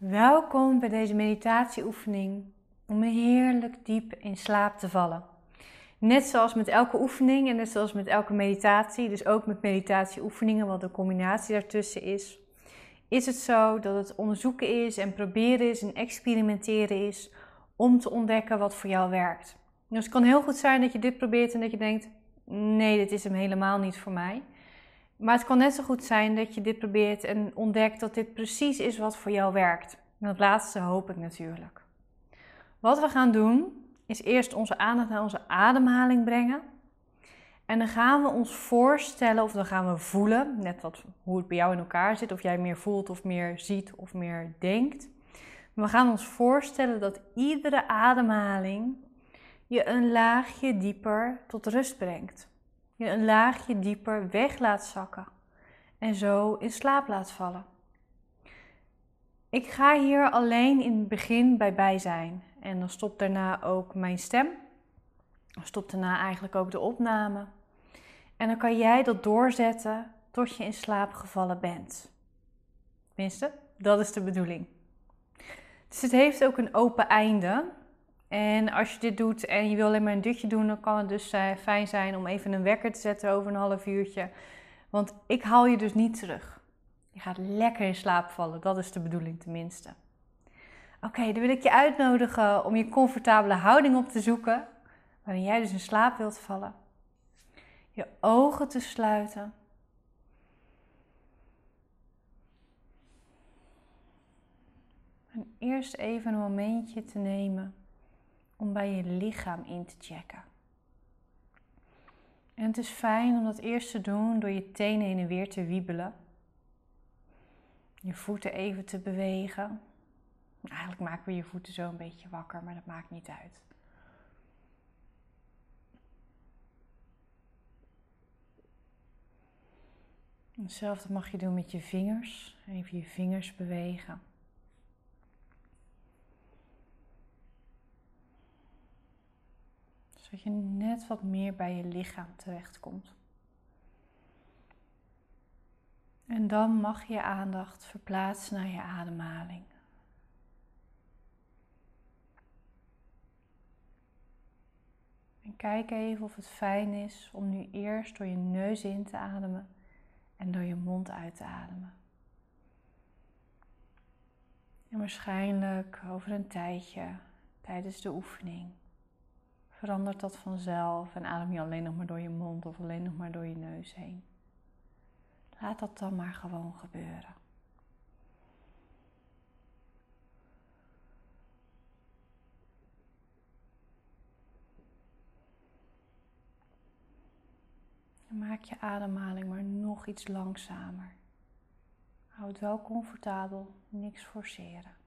Welkom bij deze meditatieoefening om heerlijk diep in slaap te vallen. Net zoals met elke oefening en net zoals met elke meditatie, dus ook met meditatieoefeningen, wat de combinatie daartussen is, is het zo dat het onderzoeken is en proberen is en experimenteren is om te ontdekken wat voor jou werkt. Dus het kan heel goed zijn dat je dit probeert en dat je denkt: nee, dit is hem helemaal niet voor mij. Maar het kan net zo goed zijn dat je dit probeert en ontdekt dat dit precies is wat voor jou werkt. En dat laatste hoop ik natuurlijk. Wat we gaan doen is eerst onze aandacht naar onze ademhaling brengen. En dan gaan we ons voorstellen of dan gaan we voelen, net wat, hoe het bij jou in elkaar zit, of jij meer voelt of meer ziet of meer denkt. We gaan ons voorstellen dat iedere ademhaling je een laagje dieper tot rust brengt je een laagje dieper weg laat zakken en zo in slaap laat vallen. Ik ga hier alleen in het begin bij bij zijn en dan stopt daarna ook mijn stem. Dan stopt daarna eigenlijk ook de opname. En dan kan jij dat doorzetten tot je in slaap gevallen bent. Tenminste, dat is de bedoeling. Dus het heeft ook een open einde. En als je dit doet en je wil alleen maar een dutje doen, dan kan het dus eh, fijn zijn om even een wekker te zetten over een half uurtje. Want ik haal je dus niet terug. Je gaat lekker in slaap vallen, dat is de bedoeling tenminste. Oké, dan wil ik je uitnodigen om je comfortabele houding op te zoeken, waarin jij dus in slaap wilt vallen. Je ogen te sluiten. En eerst even een momentje te nemen om bij je lichaam in te checken. En het is fijn om dat eerst te doen door je tenen heen en weer te wiebelen. Je voeten even te bewegen. Eigenlijk maken we je voeten zo een beetje wakker, maar dat maakt niet uit. Hetzelfde mag je doen met je vingers. Even je vingers bewegen. Zodat je net wat meer bij je lichaam terechtkomt. En dan mag je je aandacht verplaatsen naar je ademhaling. En kijk even of het fijn is om nu eerst door je neus in te ademen en door je mond uit te ademen. En waarschijnlijk over een tijdje tijdens de oefening verandert dat vanzelf en adem je alleen nog maar door je mond of alleen nog maar door je neus heen. Laat dat dan maar gewoon gebeuren. maak je ademhaling maar nog iets langzamer. Houd wel comfortabel, niks forceren.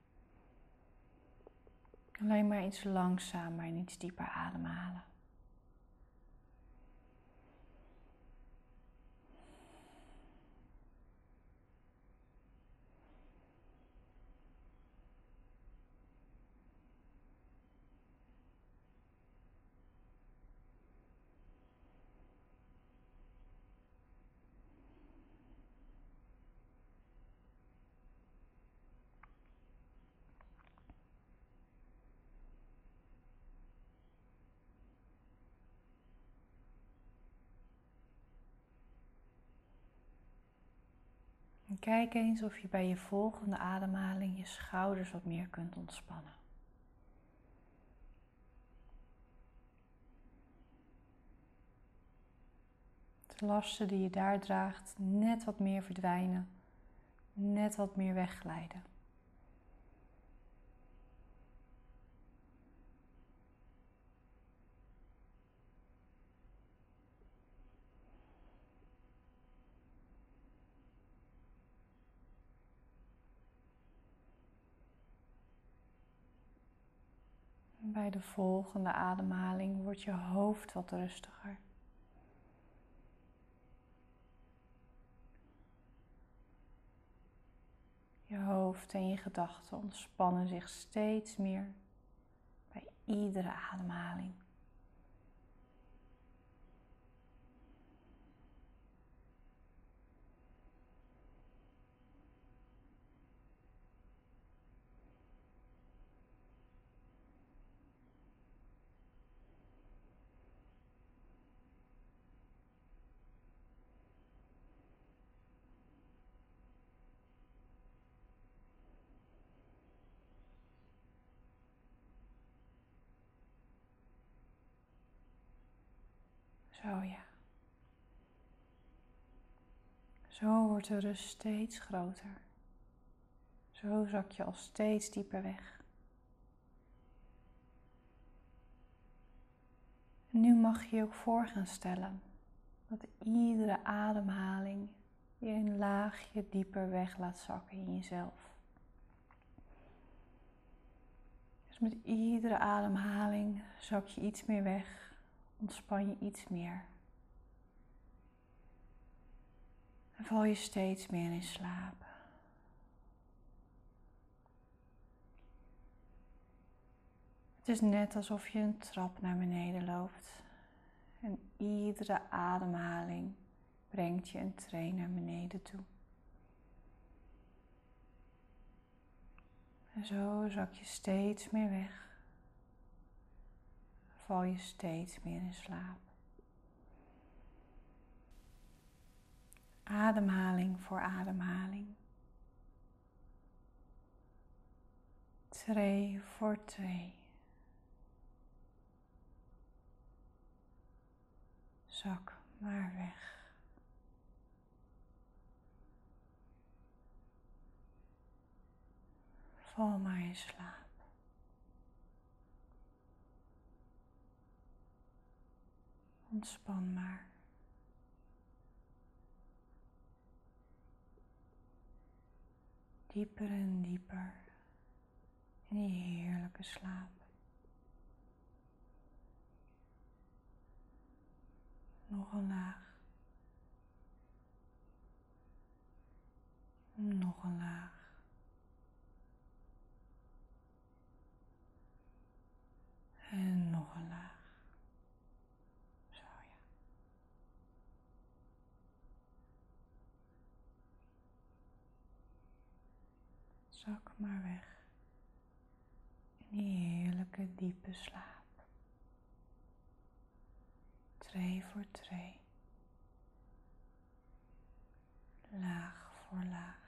Alleen maar iets langzamer en iets dieper ademhalen. Kijk eens of je bij je volgende ademhaling je schouders wat meer kunt ontspannen. De lasten die je daar draagt net wat meer verdwijnen, net wat meer wegglijden. Bij de volgende ademhaling wordt je hoofd wat rustiger. Je hoofd en je gedachten ontspannen zich steeds meer bij iedere ademhaling. Zo ja. Zo wordt de rust steeds groter. Zo zak je al steeds dieper weg. En nu mag je je ook voor gaan stellen dat iedere ademhaling je een laagje dieper weg laat zakken in jezelf. Dus met iedere ademhaling zak je iets meer weg, ontspan je iets meer. En val je steeds meer in slaap. Het is net alsof je een trap naar beneden loopt. En iedere ademhaling brengt je een trein naar beneden toe. En zo zak je steeds meer weg. Val je steeds meer in slaap. Ademhaling voor ademhaling. Tree voor tree. Zak maar weg. Val maar in slaap. Ontspan maar. Dieper en dieper in die heerlijke slaap. Nog een laag. zak maar weg in die heerlijke diepe slaap. Tree voor tree, laag voor laag.